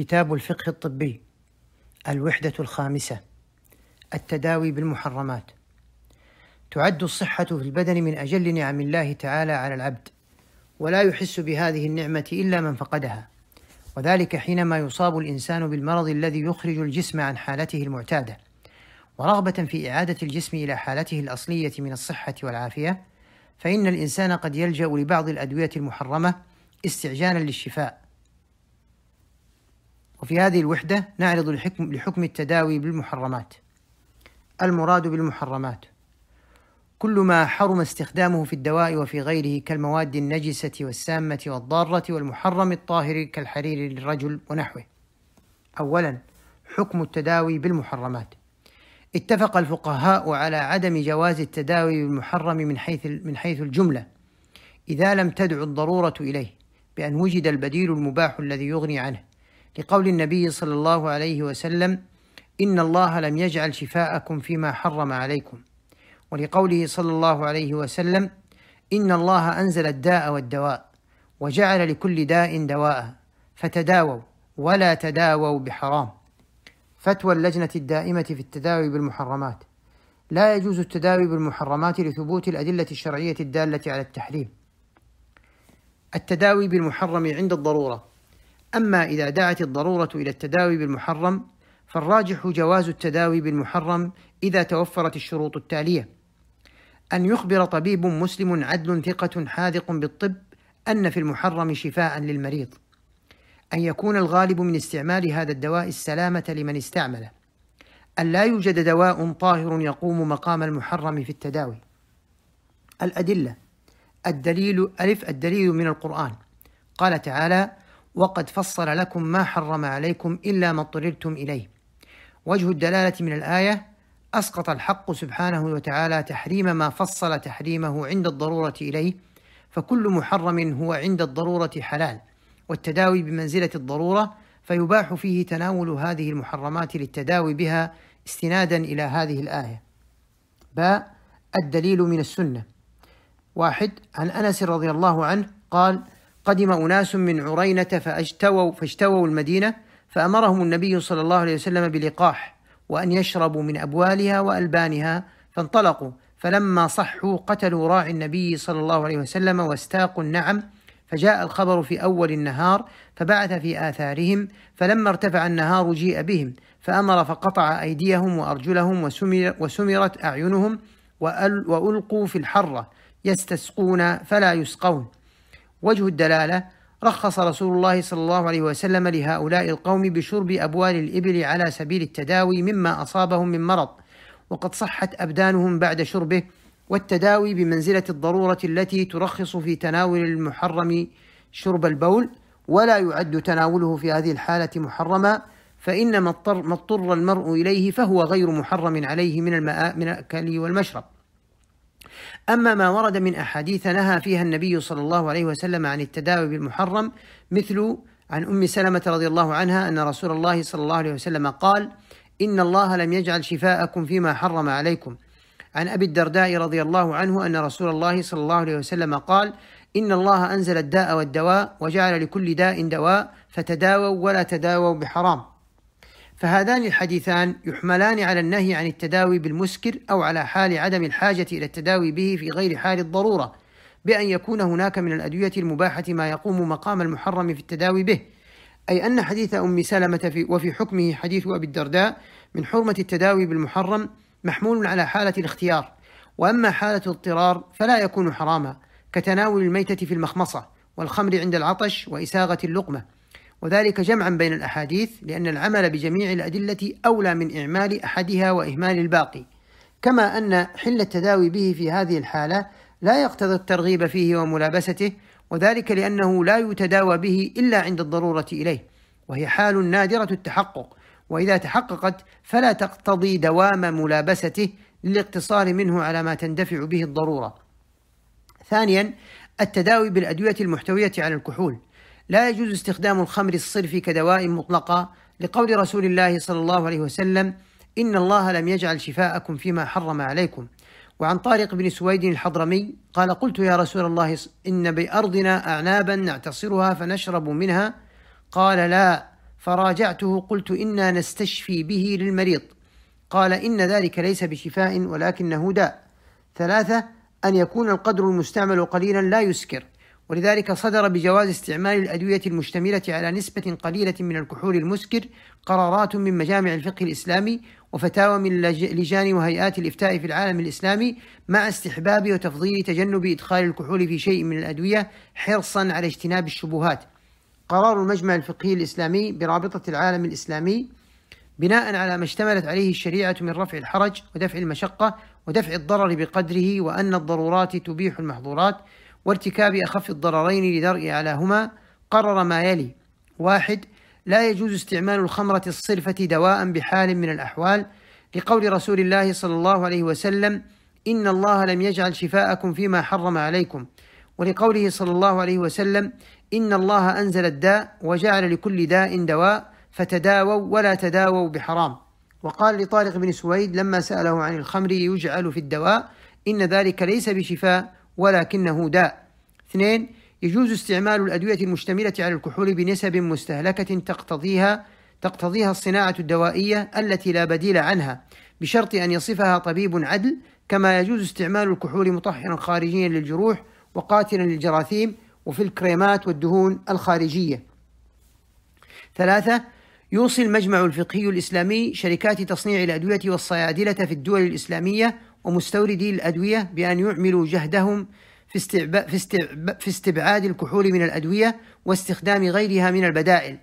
كتاب الفقه الطبي الوحدة الخامسة التداوي بالمحرمات. تعد الصحة في البدن من أجل نعم الله تعالى على العبد ولا يحس بهذه النعمة إلا من فقدها. وذلك حينما يصاب الإنسان بالمرض الذي يخرج الجسم عن حالته المعتادة. ورغبة في إعادة الجسم إلى حالته الأصلية من الصحة والعافية فإن الإنسان قد يلجأ لبعض الأدوية المحرمة استعجالا للشفاء. وفي هذه الوحدة نعرض لحكم, لحكم التداوي بالمحرمات. المراد بالمحرمات. كل ما حرم استخدامه في الدواء وفي غيره كالمواد النجسة والسامة والضارة والمحرم الطاهر كالحرير للرجل ونحوه. أولا حكم التداوي بالمحرمات. اتفق الفقهاء على عدم جواز التداوي بالمحرم من حيث من حيث الجملة. إذا لم تدع الضرورة إليه بأن وجد البديل المباح الذي يغني عنه. لقول النبي صلى الله عليه وسلم إن الله لم يجعل شفاءكم فيما حرم عليكم. ولقوله صلى الله عليه وسلم إن الله أنزل الداء والدواء وجعل لكل داء دواء فتداووا ولا تداووا بحرام. فتوى اللجنة الدائمة في التداوي بالمحرمات. لا يجوز التداوي بالمحرمات لثبوت الأدلة الشرعية الدالة على التحريم. التداوي بالمحرم عند الضرورة. أما إذا دعت الضرورة إلى التداوي بالمحرم فالراجح جواز التداوي بالمحرم إذا توفرت الشروط التالية: أن يخبر طبيب مسلم عدل ثقة حاذق بالطب أن في المحرم شفاء للمريض، أن يكون الغالب من استعمال هذا الدواء السلامة لمن استعمله، أن لا يوجد دواء طاهر يقوم مقام المحرم في التداوي. الأدلة الدليل ألف الدليل من القرآن. قال تعالى: وقد فصل لكم ما حرم عليكم إلا ما اضطررتم إليه. وجه الدلالة من الآية أسقط الحق سبحانه وتعالى تحريم ما فصل تحريمه عند الضرورة إليه فكل محرم هو عند الضرورة حلال. والتداوي بمنزلة الضرورة فيباح فيه تناول هذه المحرمات للتداوي بها استنادا إلى هذه الآية. باء الدليل من السنة. واحد عن أنس رضي الله عنه قال قدم أناس من عرينة فاجتووا فاجتووا المدينة فأمرهم النبي صلى الله عليه وسلم بلقاح وأن يشربوا من أبوالها وألبانها فانطلقوا. فلما صحوا قتلوا راعي النبي صلى الله عليه وسلم واستاقوا النعم. فجاء الخبر في أول النهار فبعث في آثارهم. فلما ارتفع النهار جيء بهم. فأمر فقطع أيديهم وأرجلهم وسمر وسمرت أعينهم وألقوا في الحرة. يستسقون فلا يسقون. وجه الدلالة رخص رسول الله صلى الله عليه وسلم لهؤلاء القوم بشرب أبوال الإبل على سبيل التداوي مما أصابهم من مرض وقد صحت أبدانهم بعد شربه والتداوي بمنزلة الضرورة التي ترخص في تناول المحرم شرب البول ولا يعد تناوله في هذه الحالة محرما فإن ما اضطر المرء إليه فهو غير محرم عليه من الأكل والمشرب. أما ما ورد من أحاديث نهى فيها النبي صلى الله عليه وسلم عن التداوي بالمحرم مثل عن أم سلمة رضي الله عنها أن رسول الله صلى الله عليه وسلم قال إن الله لم يجعل شفاءكم فيما حرم عليكم. عن أبي الدرداء رضي الله عنه أن رسول الله صلى الله عليه وسلم قال إن الله أنزل الداء والدواء وجعل لكل داء دواء فتداووا ولا تداووا بحرام. فهذان الحديثان يحملان على النهي عن التداوي بالمسكر أو على حال عدم الحاجة إلى التداوي به في غير حال الضرورة بأن يكون هناك من الأدوية المباحة ما يقوم مقام المحرم في التداوي به. أي أن حديث أم سلمة في وفي حكمه حديث أبي الدرداء من حرمة التداوي بالمحرم محمول على حالة الاختيار. وأما حالة الاضطرار فلا يكون حراما كتناول الميتة في المخمصة والخمر عند العطش وإساغة اللقمة. وذلك جمعا بين الأحاديث لأن العمل بجميع الأدلة أولى من إعمال أحدها وإهمال الباقي. كما أن حل التداوي به في هذه الحالة لا يقتضي الترغيب فيه وملابسته وذلك لأنه لا يتداوى به إلا عند الضرورة إليه وهي حال نادرة التحقق. وإذا تحققت فلا تقتضي دوام ملابسته للاقتصار منه على ما تندفع به الضرورة. ثانيا التداوي بالأدوية المحتوية على الكحول. لا يجوز استخدام الخمر الصرف كدواء مطلقة لقول رسول الله صلى الله عليه وسلم إن الله لم يجعل شفاءكم فيما حرم عليكم. وعن طارق بن سويد الحضرمي قال قلت يا رسول الله إن بأرضنا أعنابا نعتصرها فنشرب منها. قال لا. فراجعته قلت إنا نستشفي به للمريض. قال إن ذلك ليس بشفاء ولكنه داء. ثلاثة أن يكون القدر المستعمل قليلا لا يسكر. ولذلك صدر بجواز استعمال الأدوية المشتملة على نسبة قليلة من الكحول المسكر قرارات من مجامع الفقه الإسلامي وفتاوى من لجان وهيئات الإفتاء في العالم الإسلامي مع استحباب وتفضيل تجنب إدخال الكحول في شيء من الأدوية حرصا على اجتناب الشبهات. قرار المجمع الفقهي الإسلامي برابطة العالم الإسلامي بناء على ما اشتملت عليه الشريعة من رفع الحرج ودفع المشقة ودفع الضرر بقدره وأن الضرورات تبيح المحظورات وارتكاب أخف الضررين لدرء أعلاهما قرر ما يلي. واحد لا يجوز استعمال الخمرة الصرفة دواء بحال من الأحوال. لقول رسول الله صلى الله عليه وسلم إن الله لم يجعل شفاءكم فيما حرم عليكم. ولقوله صلى الله عليه وسلم إن الله أنزل الداء وجعل لكل داء دواء فتداووا ولا تداووا بحرام. وقال لطارق بن سويد لما سأله عن الخمر يجعل في الدواء إن ذلك ليس بشفاء ولكنه داء. اثنين يجوز استعمال الأدوية المشتملة على الكحول بنسب مستهلكة تقتضيها تقتضيها الصناعة الدوائية التي لا بديل عنها بشرط أن يصفها طبيب عدل كما يجوز استعمال الكحول مطهرا خارجيا للجروح وقاتلا للجراثيم وفي الكريمات والدهون الخارجية. ثلاثة يوصي المجمع الفقهي الإسلامي شركات تصنيع الأدوية والصيادلة في الدول الإسلامية ومستوردي الأدوية بأن يعملوا جهدهم في, استعب... في, استعب... في استبعاد الكحول من الأدوية واستخدام غيرها من البدائل.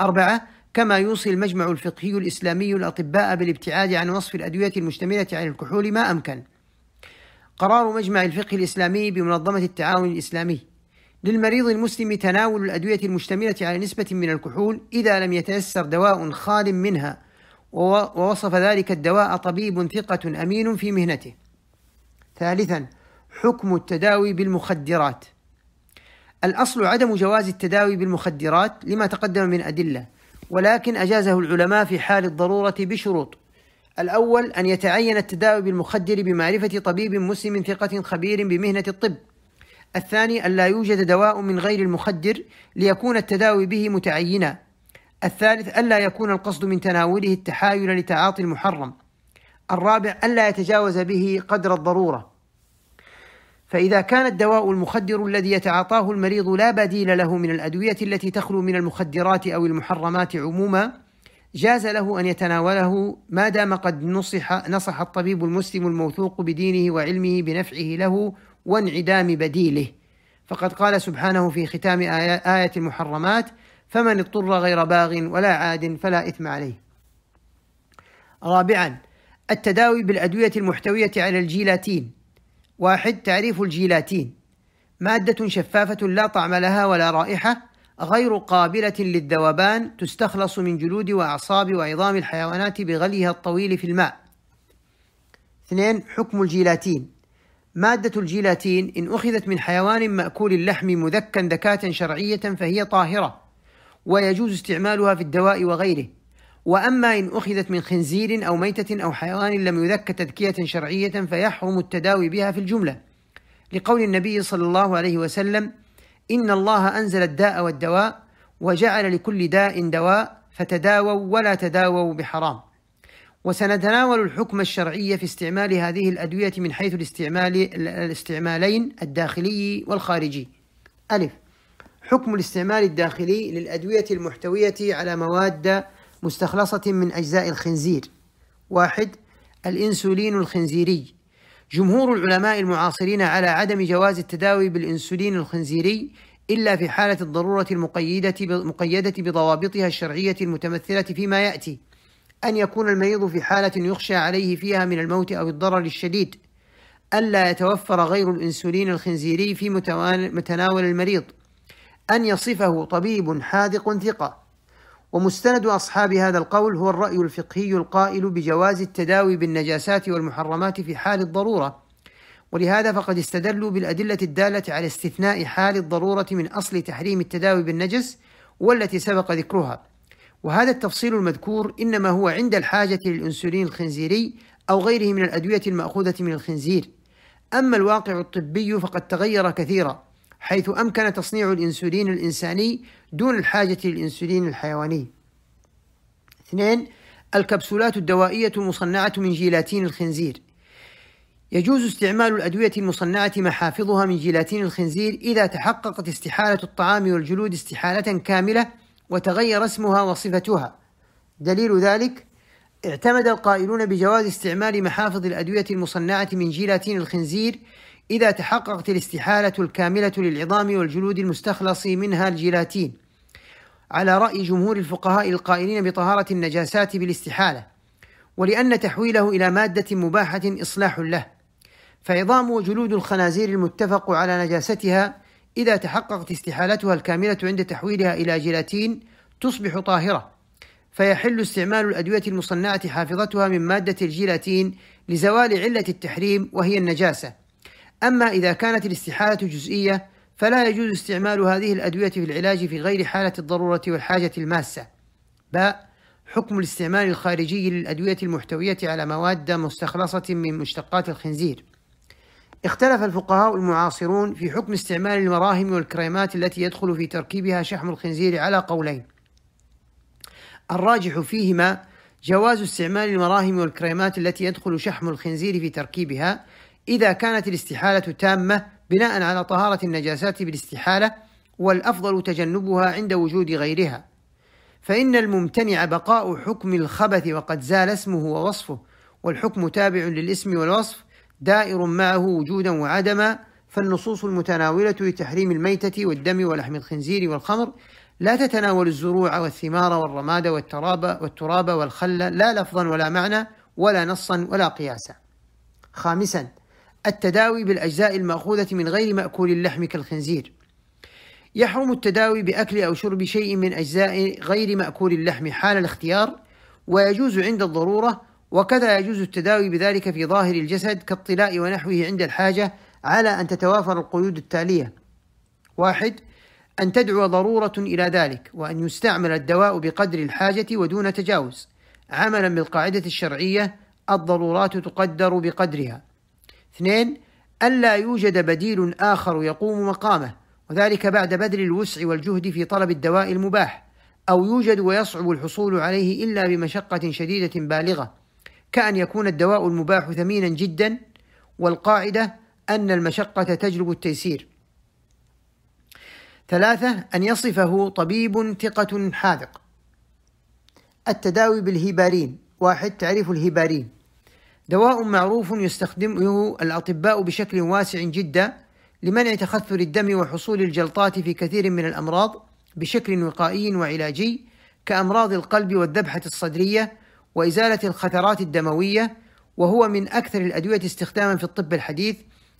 أربعة كما يوصي المجمع الفقهي الإسلامي الأطباء بالابتعاد عن وصف الأدوية المشتملة على الكحول ما أمكن. قرار مجمع الفقه الإسلامي بمنظمة التعاون الإسلامي. للمريض المسلم تناول الأدوية المشتملة على نسبة من الكحول إذا لم يتيسر دواء خال منها. ووصف ذلك الدواء طبيب ثقة أمين في مهنته. ثالثا حكم التداوي بالمخدرات. الأصل عدم جواز التداوي بالمخدرات لما تقدم من أدلة، ولكن أجازه العلماء في حال الضرورة بشروط. الأول أن يتعين التداوي بالمخدر بمعرفة طبيب مسلم ثقة خبير بمهنة الطب. الثاني أن لا يوجد دواء من غير المخدر ليكون التداوي به متعينا الثالث ألا يكون القصد من تناوله التحايل لتعاطي المحرم. الرابع ألا يتجاوز به قدر الضرورة. فإذا كان الدواء المخدر الذي يتعاطاه المريض لا بديل له من الأدوية التي تخلو من المخدرات أو المحرمات عموما جاز له أن يتناوله ما دام قد نصح نصح الطبيب المسلم الموثوق بدينه وعلمه بنفعه له وانعدام بديله. فقد قال سبحانه في ختام آية المحرمات فمن اضطر غير باغ ولا عاد فلا إثم عليه. رابعا التداوي بالأدوية المحتوية على الجيلاتين. واحد تعريف الجيلاتين. مادة شفافة لا طعم لها ولا رائحة غير قابلة للذوبان تستخلص من جلود وأعصاب وعظام الحيوانات بغليها الطويل في الماء. اثنين حكم الجيلاتين. مادة الجيلاتين إن أخذت من حيوان مأكول اللحم مذكا ذكاة شرعية فهي طاهرة. ويجوز استعمالها في الدواء وغيره. وأما إن أخذت من خنزير أو ميتة أو حيوان لم يذك تذكية شرعية فيحرم التداوي بها في الجملة. لقول النبي صلى الله عليه وسلم إن الله أنزل الداء والدواء وجعل لكل داء دواء فتداووا ولا تداووا بحرام. وسنتناول الحكم الشرعي في استعمال هذه الأدوية من حيث الاستعمال الاستعمالين الداخلي والخارجي. ألف. حكم الاستعمال الداخلي للأدوية المحتوية على مواد مستخلصة من أجزاء الخنزير. واحد الإنسولين الخنزيري. جمهور العلماء المعاصرين على عدم جواز التداوي بالإنسولين الخنزيري إلا في حالة الضرورة المقيدة مقيدة بضوابطها الشرعية المتمثلة فيما يأتي. أن يكون المريض في حالة يخشى عليه فيها من الموت أو الضرر الشديد. ألا يتوفر غير الإنسولين الخنزيري في متناول المريض. أن يصفه طبيب حاذق ثقة. ومستند أصحاب هذا القول هو الرأي الفقهي القائل بجواز التداوي بالنجاسات والمحرمات في حال الضرورة. ولهذا فقد استدلوا بالأدلة الدالة على استثناء حال الضرورة من أصل تحريم التداوي بالنجس والتي سبق ذكرها. وهذا التفصيل المذكور إنما هو عند الحاجة للأنسولين الخنزيري أو غيره من الأدوية المأخوذة من الخنزير. أما الواقع الطبي فقد تغير كثيرا. حيث أمكن تصنيع الإنسولين الإنساني دون الحاجة للإنسولين الحيواني. اثنين الكبسولات الدوائية المصنعة من جيلاتين الخنزير. يجوز استعمال الأدوية المصنعة محافظها من جيلاتين الخنزير إذا تحققت استحالة الطعام والجلود استحالة كاملة وتغير اسمها وصفتها. دليل ذلك اعتمد القائلون بجواز استعمال محافظ الأدوية المصنعة من جيلاتين الخنزير إذا تحققت الاستحالة الكاملة للعظام والجلود المستخلص منها الجيلاتين. على رأي جمهور الفقهاء القائلين بطهارة النجاسات بالاستحالة ولأن تحويله إلى مادة مباحة إصلاح له. فعظام وجلود الخنازير المتفق على نجاستها إذا تحققت استحالتها الكاملة عند تحويلها إلى جيلاتين تصبح طاهرة. فيحل استعمال الأدوية المصنعة حافظتها من مادة الجيلاتين لزوال علة التحريم وهي النجاسة. أما إذا كانت الاستحالة جزئية فلا يجوز استعمال هذه الأدوية في العلاج في غير حالة الضرورة والحاجة الماسة. باء حكم الاستعمال الخارجي للأدوية المحتوية على مواد مستخلصة من مشتقات الخنزير. اختلف الفقهاء المعاصرون في حكم استعمال المراهم والكريمات التي يدخل في تركيبها شحم الخنزير على قولين. الراجح فيهما جواز استعمال المراهم والكريمات التي يدخل شحم الخنزير في تركيبها إذا كانت الاستحالة تامة بناء على طهارة النجاسات بالاستحالة والأفضل تجنبها عند وجود غيرها فإن الممتنع بقاء حكم الخبث وقد زال اسمه ووصفه والحكم تابع للاسم والوصف دائر معه وجودا وعدما فالنصوص المتناولة لتحريم الميتة والدم ولحم الخنزير والخمر لا تتناول الزروع والثمار والرماد والتراب والتراب والخل لا لفظا ولا معنى ولا نصا ولا قياسا. خامسا التداوي بالأجزاء المأخوذة من غير مأكول اللحم كالخنزير. يحرم التداوي بأكل أو شرب شيء من أجزاء غير مأكول اللحم حال الاختيار ويجوز عند الضرورة وكذا يجوز التداوي بذلك في ظاهر الجسد كالطلاء ونحوه عند الحاجة على أن تتوافر القيود التالية. واحد أن تدعو ضرورة إلى ذلك وأن يستعمل الدواء بقدر الحاجة ودون تجاوز. عملا بالقاعدة الشرعية الضرورات تقدر بقدرها. اثنين ألا يوجد بديل آخر يقوم مقامه وذلك بعد بذل الوسع والجهد في طلب الدواء المباح أو يوجد ويصعب الحصول عليه إلا بمشقة شديدة بالغة كأن يكون الدواء المباح ثمينا جدا والقاعدة أن المشقة تجلب التيسير. ثلاثة أن يصفه طبيب ثقة حاذق. التداوي بالهيبارين. واحد تعريف الهيبارين. دواء معروف يستخدمه الأطباء بشكل واسع جدا لمنع تخثر الدم وحصول الجلطات في كثير من الأمراض بشكل وقائي وعلاجي كأمراض القلب والذبحة الصدرية وإزالة الخثرات الدموية وهو من أكثر الأدوية استخداما في الطب الحديث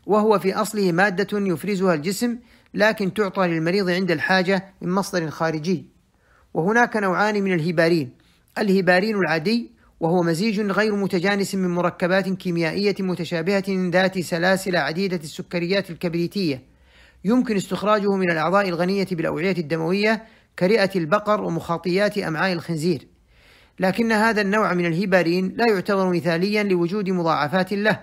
وهو في أصله مادة يفرزها الجسم لكن تعطى للمريض عند الحاجة من مصدر خارجي. وهناك نوعان من الهيبارين. الهيبارين العادي وهو مزيج غير متجانس من مركبات كيميائية متشابهة ذات سلاسل عديدة السكريات الكبريتية. يمكن استخراجه من الأعضاء الغنية بالأوعية الدموية كرئة البقر ومخاطيات أمعاء الخنزير. لكن هذا النوع من الهيبارين لا يعتبر مثاليا لوجود مضاعفات له.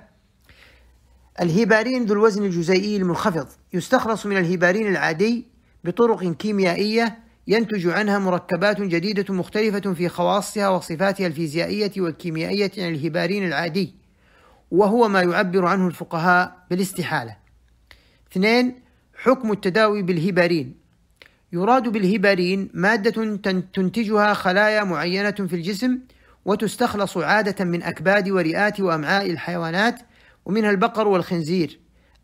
الهيبارين ذو الوزن الجزيئي المنخفض يستخلص من الهيبارين العادي بطرق كيميائية ينتج عنها مركبات جديدة مختلفة في خواصها وصفاتها الفيزيائية والكيميائية عن الهيبارين العادي وهو ما يعبر عنه الفقهاء بالاستحالة. اثنين حكم التداوي بالهيبارين يراد بالهيبارين مادة تنتجها خلايا معينة في الجسم وتستخلص عادة من أكباد ورئات وأمعاء الحيوانات ومنها البقر والخنزير.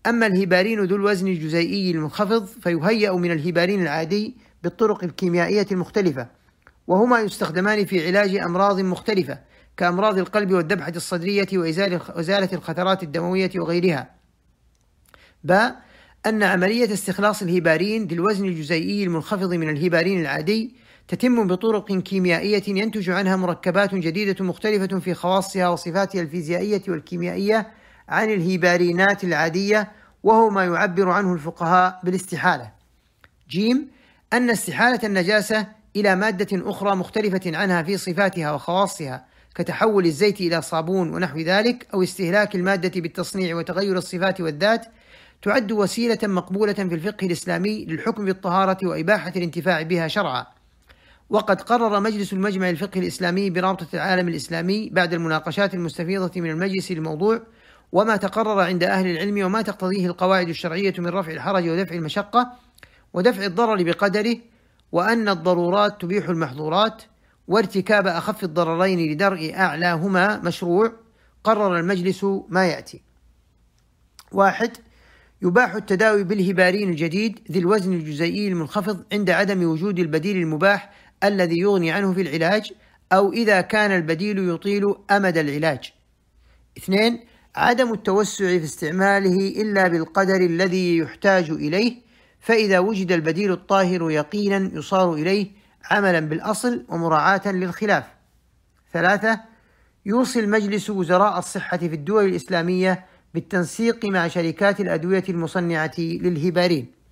أما الهيبارين ذو الوزن الجزيئي المنخفض فيهيأ من الهيبارين العادي بالطرق الكيميائية المختلفة وهما يستخدمان في علاج أمراض مختلفة كأمراض القلب والذبحة الصدرية وإزالة الخثرات الدموية وغيرها. ب أن عملية استخلاص الهيبارين ذي الوزن الجزيئي المنخفض من الهيبارين العادي تتم بطرق كيميائية ينتج عنها مركبات جديدة مختلفة في خواصها وصفاتها الفيزيائية والكيميائية عن الهيبارينات العادية وهو ما يعبر عنه الفقهاء بالاستحالة. جيم أن استحالة النجاسة إلى مادة أخرى مختلفة عنها في صفاتها وخواصها كتحول الزيت إلى صابون ونحو ذلك أو استهلاك المادة بالتصنيع وتغير الصفات والذات تعد وسيلة مقبولة في الفقه الإسلامي للحكم بالطهارة وإباحة الانتفاع بها شرعا. وقد قرر مجلس المجمع الفقهي الإسلامي برابطة العالم الإسلامي بعد المناقشات المستفيضة من المجلس الموضوع وما تقرر عند أهل العلم وما تقتضيه القواعد الشرعية من رفع الحرج ودفع المشقة ودفع الضرر بقدره وأن الضرورات تبيح المحظورات وارتكاب أخف الضررين لدرء أعلاهما مشروع قرر المجلس ما يأتي. واحد يباح التداوي بالهبارين الجديد ذي الوزن الجزيئي المنخفض عند عدم وجود البديل المباح الذي يغني عنه في العلاج أو إذا كان البديل يطيل أمد العلاج. اثنين عدم التوسع في استعماله إلا بالقدر الذي يحتاج إليه فإذا وجد البديل الطاهر يقينا يصار إليه عملا بالأصل ومراعاة للخلاف. ثلاثة يوصي المجلس وزراء الصحة في الدول الإسلامية بالتنسيق مع شركات الأدوية المصنعة للهبارين.